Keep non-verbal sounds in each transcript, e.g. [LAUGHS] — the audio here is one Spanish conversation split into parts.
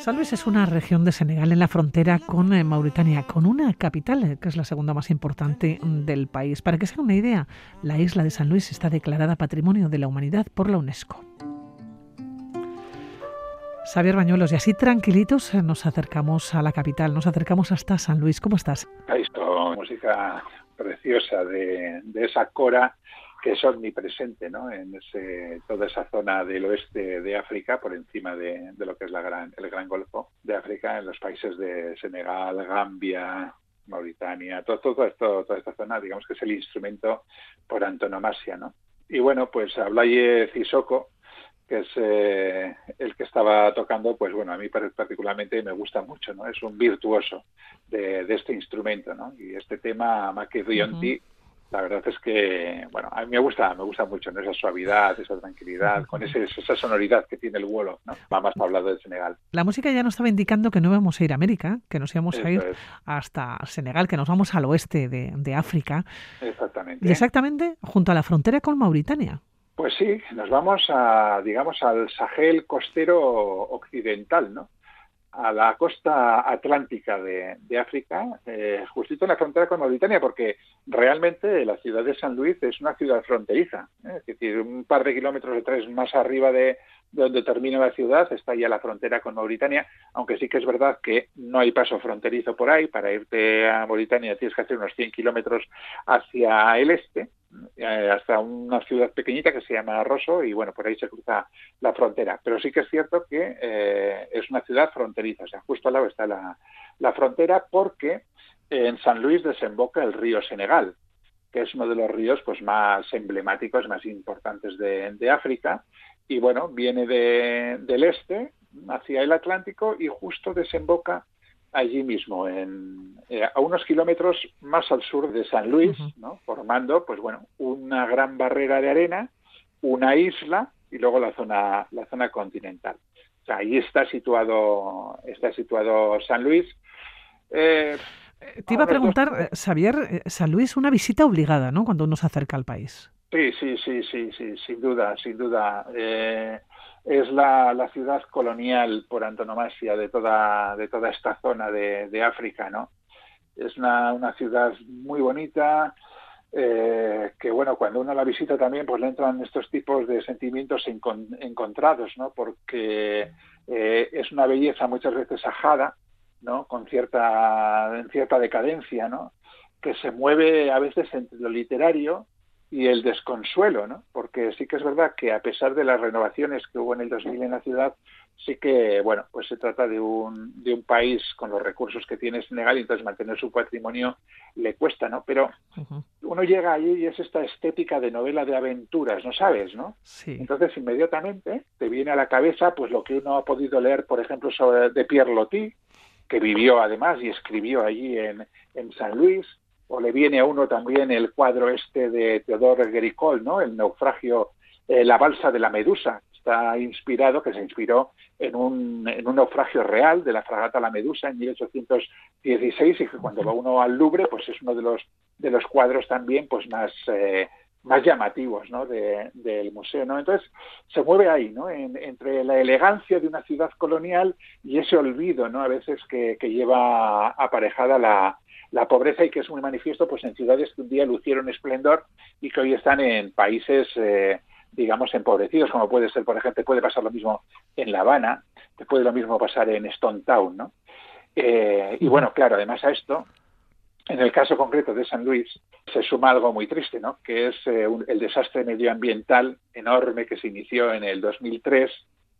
San Luis es una región de Senegal en la frontera con eh, Mauritania, con una capital eh, que es la segunda más importante del país. Para que se haga una idea, la isla de San Luis está declarada Patrimonio de la Humanidad por la UNESCO. Xavier Bañuelos, y así tranquilitos eh, nos acercamos a la capital, nos acercamos hasta San Luis. ¿Cómo estás? Esto, música preciosa de, de esa cora que es omnipresente ¿no? en ese, toda esa zona del oeste de África, por encima de, de, lo que es la gran, el Gran Golfo de África, en los países de Senegal, Gambia, Mauritania, todo, todo esto, toda esta zona, digamos que es el instrumento por antonomasia. ¿no? Y bueno, pues Ablaye Cisoko, que es eh, el que estaba tocando, pues bueno, a mí particularmente me gusta mucho, ¿no? Es un virtuoso de, de este instrumento, ¿no? Y este tema, uh -huh la verdad es que, bueno, a mí me gusta, me gusta mucho, ¿no? Esa suavidad, esa tranquilidad, con ese, esa sonoridad que tiene el vuelo, ¿no? Va más hablado de Senegal. La música ya nos estaba indicando que no íbamos a ir a América, que nos íbamos Eso a ir es. hasta Senegal, que nos vamos al oeste de, de África. Exactamente. Y exactamente junto a la frontera con Mauritania. Pues sí, nos vamos a, digamos, al Sahel costero occidental, ¿no? A la costa atlántica de, de África, eh, justito en la frontera con Mauritania, porque realmente la ciudad de San Luis es una ciudad fronteriza, ¿eh? es decir, un par de kilómetros o tres más arriba de, de, donde termina la ciudad está ya la frontera con Mauritania, aunque sí que es verdad que no hay paso fronterizo por ahí, para irte a Mauritania tienes que hacer unos 100 kilómetros hacia el este, eh, hasta una ciudad pequeñita que se llama Rosso y bueno, por ahí se cruza la frontera. Pero sí que es cierto que eh, es una ciudad fronteriza, o sea, justo al lado está la, la frontera porque en San Luis desemboca el río Senegal, que es uno de los ríos pues más emblemáticos, más importantes de, de África, y bueno, viene de, del este hacia el Atlántico y justo desemboca allí mismo, en, eh, a unos kilómetros más al sur de San Luis, uh -huh. ¿no? formando, pues bueno, una gran barrera de arena, una isla y luego la zona, la zona continental. O sea, ahí está situado, está situado San Luis. Eh, Te iba a preguntar, dos... Xavier, eh, San Luis, una visita obligada, ¿no? Cuando uno se acerca al país. Sí, sí, sí, sí, sí, sin duda, sin duda. Eh, es la, la, ciudad colonial por antonomasia de toda, de toda esta zona de, de África, ¿no? Es una, una ciudad muy bonita, eh, que bueno, cuando uno la visita también, pues le entran estos tipos de sentimientos encon encontrados, ¿no? Porque eh, es una belleza muchas veces ajada, ¿no? Con cierta, en cierta decadencia, ¿no? Que se mueve a veces entre lo literario y el desconsuelo, ¿no? Porque sí que es verdad que a pesar de las renovaciones que hubo en el 2000 en la ciudad, sí que, bueno, pues se trata de un, de un país con los recursos que tiene Senegal y entonces mantener su patrimonio le cuesta, ¿no? Pero uh -huh. uno llega allí y es esta estética de novela de aventuras, ¿no sabes, no? Sí. Entonces inmediatamente te viene a la cabeza pues lo que uno ha podido leer, por ejemplo, sobre de Pierre Loti, que vivió además y escribió allí en, en San Luis, o le viene a uno también el cuadro este de Theodore Gericol, ¿no? El naufragio, eh, la balsa de la Medusa, está inspirado, que se inspiró en un, en un naufragio real de la fragata La Medusa en 1816 y que cuando va uno al Louvre, pues es uno de los de los cuadros también pues más eh, más llamativos ¿no? de, del museo. ¿no? Entonces, se mueve ahí, ¿no? En, entre la elegancia de una ciudad colonial y ese olvido, ¿no? a veces que, que lleva aparejada la, la pobreza y que es muy manifiesto pues en ciudades que un día lucieron esplendor y que hoy están en países eh, digamos empobrecidos como puede ser por ejemplo puede pasar lo mismo en La Habana puede lo mismo pasar en Stone Town no eh, y bueno claro además a esto en el caso concreto de San Luis se suma algo muy triste, ¿no? que es eh, un, el desastre medioambiental enorme que se inició en el 2003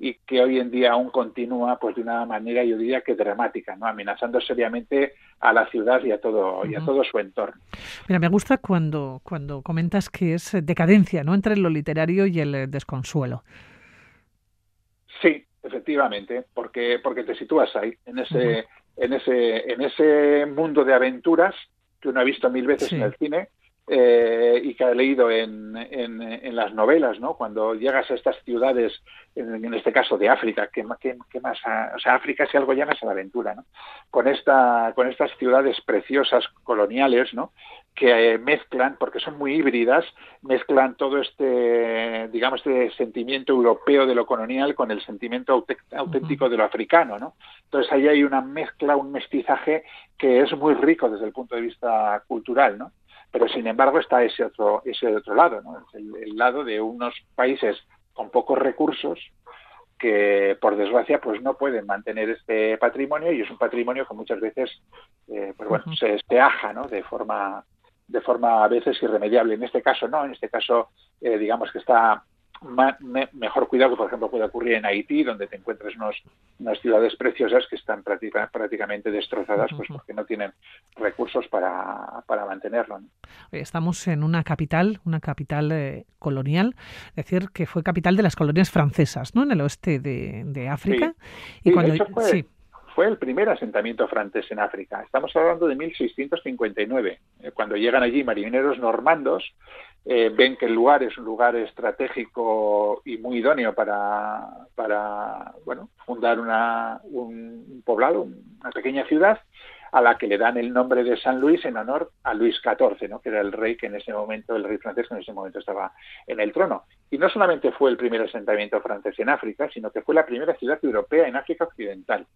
y que hoy en día aún continúa pues de una manera yo diría que dramática, ¿no? amenazando seriamente a la ciudad y a todo y a todo su entorno. Mira, me gusta cuando cuando comentas que es decadencia, ¿no? entre lo literario y el desconsuelo. Sí, efectivamente, porque porque te sitúas ahí en ese uh -huh en ese, en ese mundo de aventuras que uno ha visto mil veces sí. en el cine eh, y que ha leído en, en, en, las novelas, ¿no? Cuando llegas a estas ciudades, en, en este caso de África, que, que, que más, a, o sea, África si algo llamas a la aventura, ¿no? Con esta, con estas ciudades preciosas coloniales, ¿no? que mezclan, porque son muy híbridas, mezclan todo este, digamos, este sentimiento europeo de lo colonial con el sentimiento auténtico de lo africano, ¿no? Entonces ahí hay una mezcla, un mestizaje que es muy rico desde el punto de vista cultural, ¿no? Pero sin embargo está ese otro, ese otro lado, ¿no? el lado de unos países con pocos recursos que por desgracia pues no pueden mantener este patrimonio y es un patrimonio que muchas veces eh, pues bueno se, se aja ¿no? de forma de forma a veces irremediable en este caso no en este caso eh, digamos que está mejor cuidado que, por ejemplo, puede ocurrir en Haití, donde te encuentras unos, unas ciudades preciosas que estestán prácticamente destrozadas pues porque no tienen recursos para, para mantenerlo. Estamos en una capital, una capital eh, colonial, es decir, que fue capital de las colonias francesas, ¿no? En el oeste de, África. y cuando, fue, fue el primer asentamiento francés en África. Estamos hablando de 1659, eh, cuando llegan allí marineros normandos eh, ven que el lugar es un lugar estratégico y muy idóneo para, bueno, fundar una, un poblado, una pequeña ciudad, a la que le dan el nombre de San Luis en honor a Luis XIV, ¿no? que era el rey que en ese momento, el rey francés que en ese momento estaba en el trono. Y no solamente fue el primer asentamiento francés en África, sino que fue la primera ciudad europea en África Occidental.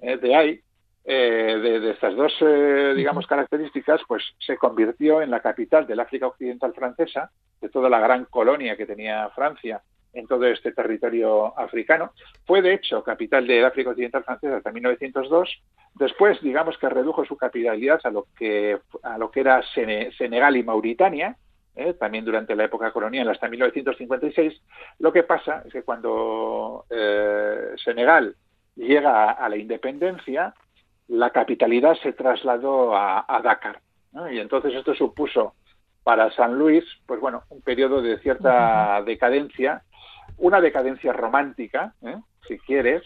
Eh, de ahí eh, de, estas dos, eh, digamos, características, pues se convirtió en la capital del África Occidental francesa, de toda la gran colonia que tenía Francia en todo este territorio africano. Fue, de hecho, capital del África Occidental francesa hasta 1902. Después, digamos que redujo su capitalidad a lo que, a lo que era Senegal y Mauritania, eh, también durante la época colonial hasta 1956. Lo que pasa es que cuando Senegal llega a la independencia, la capitalidad se trasladó a, Dakar. Y entonces esto supuso para San Luis, pues bueno, un periodo de cierta decadencia, una decadencia romántica, ¿eh? si quieres,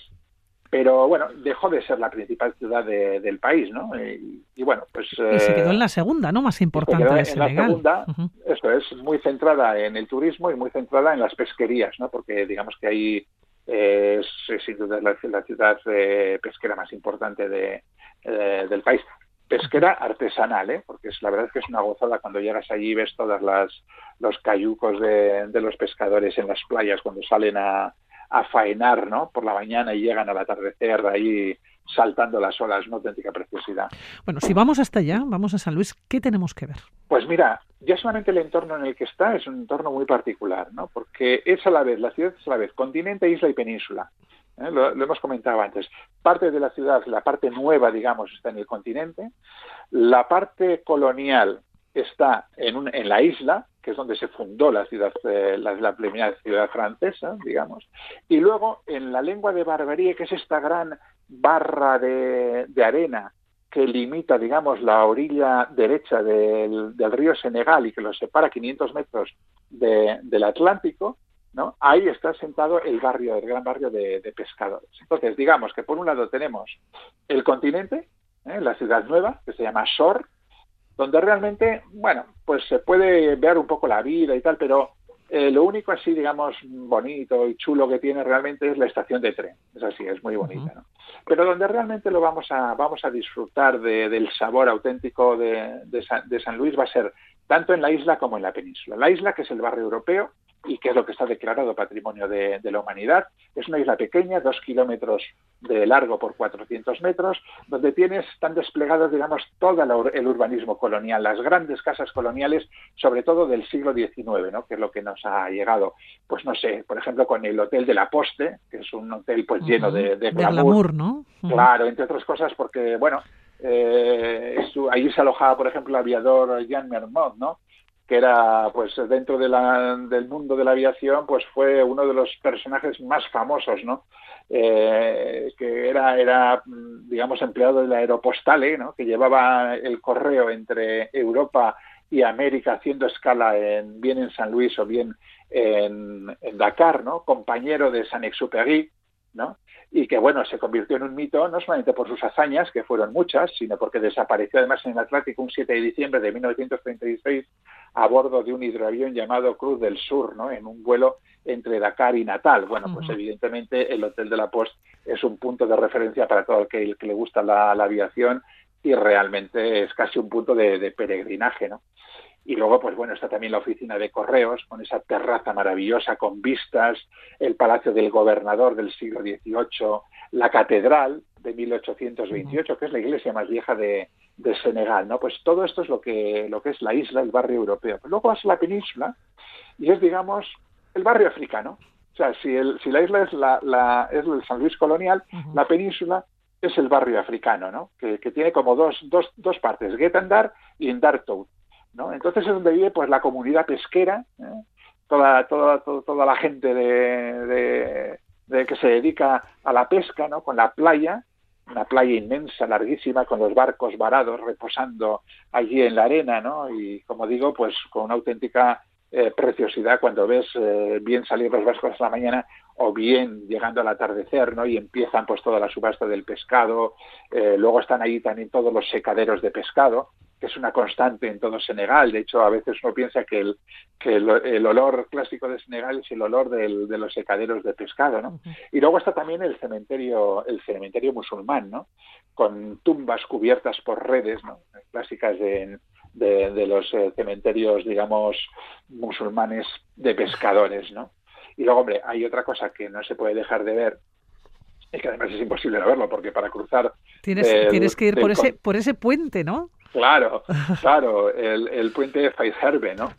pero bueno, dejó de ser la principal ciudad del país, ¿no? Y, bueno, pues... Y se quedó en la segunda, ¿no? Más importante de. En la segunda, eso es, muy centrada en el turismo y muy centrada en las pesquerías, ¿no? Porque digamos que ahí es, sin duda la, ciudad eh, pesquera más importante de, eh, del país. Pesquera artesanal, ¿eh? porque es la verdad es que es una gozada cuando llegas allí y ves todas las los cayucos de, de los pescadores en las playas cuando salen a, a faenar, ¿no? Por la mañana y llegan al atardecer ahí saltando las olas, una auténtica preciosidad. Bueno, si vamos hasta allá, vamos a San Luis, ¿qué tenemos que ver? Pues mira, ya solamente el entorno en el que está es un entorno muy particular, ¿no? Porque es a la vez, la ciudad es a la vez continente, isla y península. ¿eh? Lo, hemos comentado antes. Parte de la ciudad, la parte nueva, digamos, está en el continente. La parte colonial está en, en la isla, que es donde se fundó la ciudad, eh, la, primera ciudad francesa, digamos. Y luego, en la lengua de Barbarie, que es esta gran barra de, arena que limita, digamos, la orilla derecha del, río Senegal y que lo separa 500 metros del Atlántico, ¿no? Ahí está sentado el barrio, el gran barrio de, pescadores. Entonces, digamos que por un lado tenemos el continente, ¿eh? la ciudad nueva, que se llama Shore, donde realmente, bueno, pues se puede ver un poco la vida y tal, pero eh, lo único así, digamos, bonito y chulo que tiene realmente es la estación de tren. Es así, es muy bonita. ¿no? Pero donde realmente lo vamos a, vamos a disfrutar del sabor auténtico de, de San Luis va a ser tanto en la isla como en la península. La isla, que es el barrio europeo, y que es lo que está declarado Patrimonio de, la Humanidad. Es una isla pequeña, dos kilómetros de largo por 400 metros, donde tienes, están desplegados, digamos, todo el urbanismo colonial, las grandes casas coloniales, sobre todo del siglo XIX, ¿no? que es lo que nos ha llegado, pues no sé, por ejemplo, con el Hotel de la Poste, que es un hotel pues lleno de, de glamour. ¿no? Claro, entre otras cosas, porque, bueno, eh, allí se alojaba, por ejemplo, el aviador Jean Mermont, ¿no? Que era pues dentro del mundo de la aviación pues fue uno de los personajes más famosos no eh, que era era digamos empleado de la aeropostale ¿no? que llevaba el correo entre Europa y América haciendo escala en bien en San Luis o bien en, Dakar no compañero de Saint-Exupéry ¿no? y que bueno, se convirtió en un mito no solamente por sus hazañas, que fueron muchas, sino porque desapareció además en el Atlántico un 7 de diciembre de 1936 a bordo de un hidroavión llamado Cruz del Sur, ¿no? en un vuelo entre Dakar y Natal. Bueno, pues evidentemente el Hotel de la Post es un punto de referencia para todo el que, le gusta la, aviación y realmente es casi un punto de, de peregrinaje, ¿no? Y luego, pues bueno, está también la oficina de correos, con esa terraza maravillosa, con vistas, el palacio del gobernador del siglo XVIII, la catedral de 1828, que es la iglesia más vieja de, Senegal, ¿no? Pues todo esto es lo que, lo que es la isla, el barrio europeo. luego vas a la península y es, digamos, el barrio africano. O sea, si, el, si la isla es, la, es el San Luis colonial, la península es el barrio africano, ¿no? Que, tiene como dos, dos, dos partes, Getandar y Ndartout. Entonces es donde vive pues la comunidad pesquera, ¿eh? toda, toda, toda, la gente de, que se dedica a la pesca, ¿no? Con la playa, una playa inmensa, larguísima, con los barcos varados reposando allí en la arena, ¿no? Y como digo, pues con una auténtica eh, preciosidad cuando ves eh, bien salir los barcos a la mañana o bien llegando al atardecer, ¿no? Y empiezan pues toda la subasta del pescado, luego están ahí también todos los secaderos de pescado, que es una constante en todo Senegal. De hecho, a veces uno piensa que el, que el, olor clásico de Senegal es el olor del, de los secaderos de pescado, ¿no? Y luego está también el cementerio, el cementerio musulmán, ¿no? Con tumbas cubiertas por redes, ¿no? Clásicas de, de, los eh, cementerios, digamos, musulmanes de pescadores, ¿no? Y luego, hombre, hay otra cosa que no se puede dejar de ver, y que además es imposible no verlo, porque para cruzar... Tienes, tienes que ir por ese, por ese puente, ¿no? Claro, [LAUGHS] claro, el, el puente de Faizherbe, ¿no?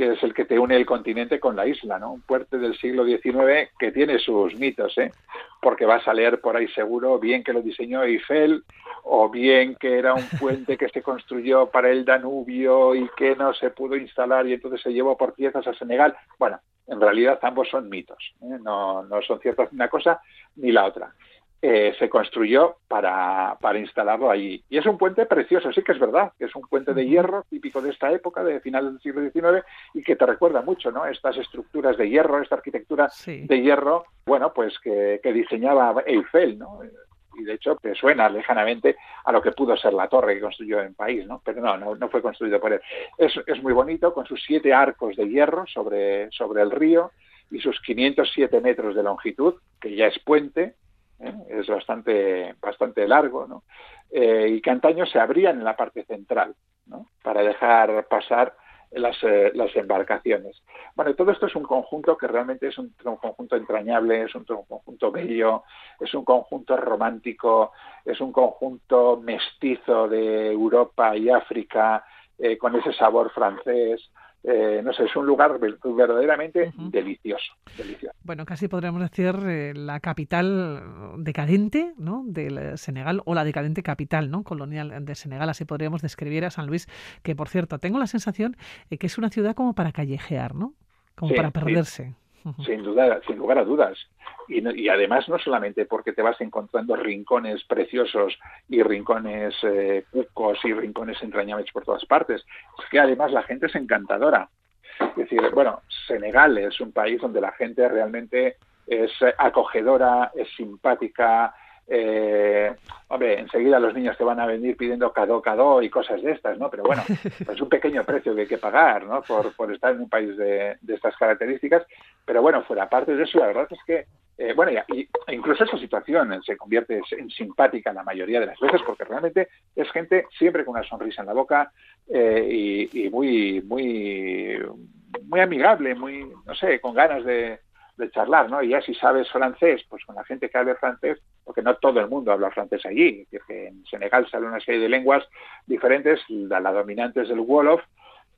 Que es el que te une el continente con la isla, ¿no? Un puente del siglo XIX que tiene sus mitos, ¿eh? Porque vas a leer por ahí seguro bien que lo diseñó Eiffel o bien que era un puente que se construyó para el Danubio y que no se pudo instalar y entonces se llevó por piezas a Senegal. Bueno, en realidad ambos son mitos, ¿eh? no, no son ciertos ni una cosa ni la otra. Eh, se construyó para, para, instalarlo allí. Y es un puente precioso, sí que es verdad, que es un puente de hierro típico de esta época, de finales del siglo XIX, y que te recuerda mucho, ¿no? Estas estructuras de hierro, esta arquitectura de hierro, bueno, pues que, diseñaba Eiffel, ¿no? Y de hecho te suena lejanamente a lo que pudo ser la torre que construyó en país, ¿no? Pero no, no, fue construido por él. Es, es muy bonito, con sus siete arcos de hierro sobre, sobre el río y sus 507 metros de longitud, que ya es puente, ¿eh? es bastante, bastante largo, ¿no? Eh, y que antaño se abrían en la parte central, ¿no? Para dejar pasar las, eh, las embarcaciones. Bueno, todo esto es un conjunto que realmente es un, conjunto entrañable, es un, conjunto bello, es un conjunto romántico, es un conjunto mestizo de Europa y África, con ese sabor francés, eh, no sé, es un lugar verdaderamente delicioso, delicioso. Bueno, casi podríamos decir eh, la capital decadente ¿no? del Senegal o la decadente capital ¿no? colonial de Senegal, así podríamos describir a San Luis, que por cierto, tengo la sensación de que es una ciudad como para callejear, ¿no? Como para perderse. Sin duda, sin lugar a dudas. Y, además no solamente porque te vas encontrando rincones preciosos y rincones eh, cucos y rincones entrañables por todas partes, es que además la gente es encantadora. Es decir, bueno, Senegal es un país donde la gente realmente es acogedora, es simpática, eh, hombre, enseguida los niños te van a venir pidiendo cado, cado y cosas de estas, ¿no? Pero bueno, [LAUGHS] es un pequeño precio que hay que pagar, ¿no? Por, por estar en un país de, estas características. Pero bueno, fuera parte de eso, la verdad es que, eh, bueno, y, incluso esa situación se convierte en simpática la mayoría de las veces, porque realmente es gente siempre con una sonrisa en la boca eh, y, y muy, muy, muy amigable, muy, no sé, con ganas de, de charlar, ¿no? Y ya si sabes francés, pues con la gente que habla francés, porque no todo el mundo habla francés allí, que en Senegal sale una serie de lenguas diferentes, la, dominante es el Wolof,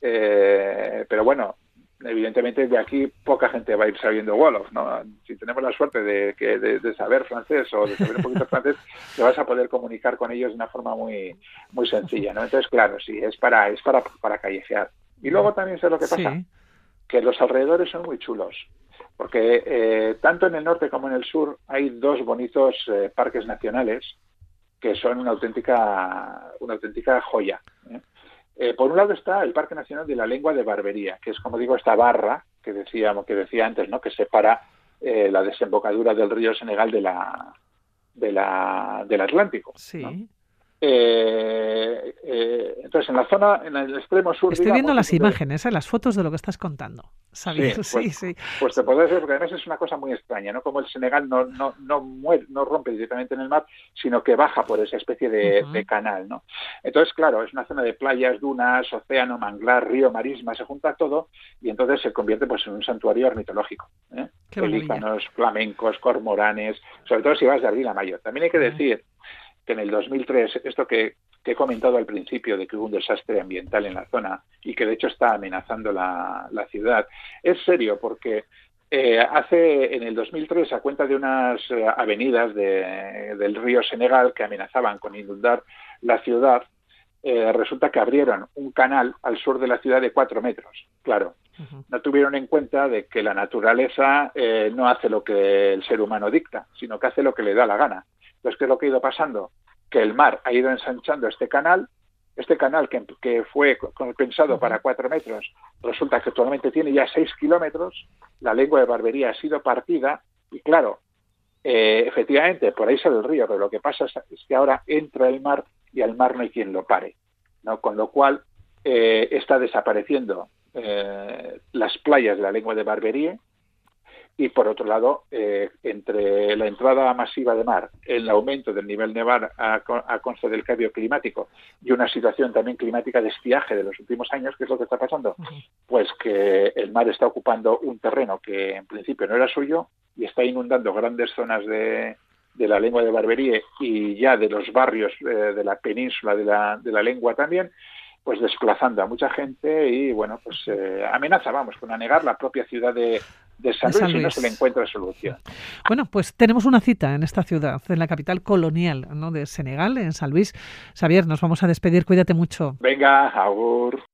eh, pero bueno, evidentemente de aquí poca gente va a ir sabiendo Wolof, ¿no? Si tenemos la suerte de, que, de, saber francés o de saber un poquito francés, [LAUGHS] te vas a poder comunicar con ellos de una forma muy muy sencilla, ¿no? Entonces, claro, sí, es para es para, para callejear. Y luego también sé lo que pasa, que los alrededores son muy chulos porque eh, tanto en el norte como en el sur hay dos bonitos eh, parques nacionales que son una auténtica, una auténtica joya. ¿eh? por un lado está el Parque Nacional de la Lengua de Barbería, que es, como digo, esta barra que decíamos, que decía antes, ¿no? que separa la desembocadura del río Senegal de la, de la, del Atlántico. Sí. Eh, eh, entonces, en la zona, en el extremo sur. Estoy viendo las imágenes, ¿eh? las fotos de lo que estás contando. Sí, [LAUGHS] sí, sí. Pues te podés ver, porque además es una cosa muy extraña, ¿no? Como el Senegal no, no, no, muere, no rompe directamente en el mar, sino que baja por esa especie de, canal, ¿no? Entonces, claro, es una zona de playas, dunas, océano, manglar, río, marisma, se junta todo y entonces se convierte pues en un santuario ornitológico. ¿eh? Pelícanos, flamencos, cormoranes, sobre todo si vas de abril a mayo. También hay que decir que en el 2003, esto que, he comentado al principio de que hubo un desastre ambiental en la zona y que de hecho está amenazando la, ciudad, es serio porque eh, hace en el 2003, a cuenta de unas eh, avenidas del río Senegal que amenazaban con inundar la ciudad, eh, resulta que abrieron un canal al sur de la ciudad de cuatro metros. Claro, no tuvieron en cuenta de que la naturaleza no hace lo que el ser humano dicta, sino que hace lo que le da la gana. Entonces, ¿qué es lo que ha ido pasando? Que el mar ha ido ensanchando este canal, este canal que, fue pensado para cuatro metros, resulta que actualmente tiene ya seis kilómetros, la lengua de barbería ha sido partida y claro, eh, efectivamente, por ahí sale el río, pero lo que pasa es, que ahora entra el mar y al mar no hay quien lo pare, ¿no? Con lo cual eh, está desapareciendo eh, las playas de la lengua de barbería, y por otro lado, eh, entre la entrada masiva de mar, el aumento del nivel de mar a, a consta del cambio climático y una situación también climática de estiaje de los últimos años, ¿qué es lo que está pasando? Pues que el mar está ocupando un terreno que en principio no era suyo y está inundando grandes zonas de, de la lengua de Barbería y ya de los barrios eh, de la península de la, de la lengua también, pues desplazando a mucha gente y bueno, pues eh, amenaza, vamos, con anegar la propia ciudad de, de San, Luis, y no se le encuentra solución. Bueno, pues tenemos una cita en esta ciudad, en la capital colonial ¿no? de Senegal, en San Luis. Xavier, nos vamos a despedir, cuídate mucho. Venga, agur.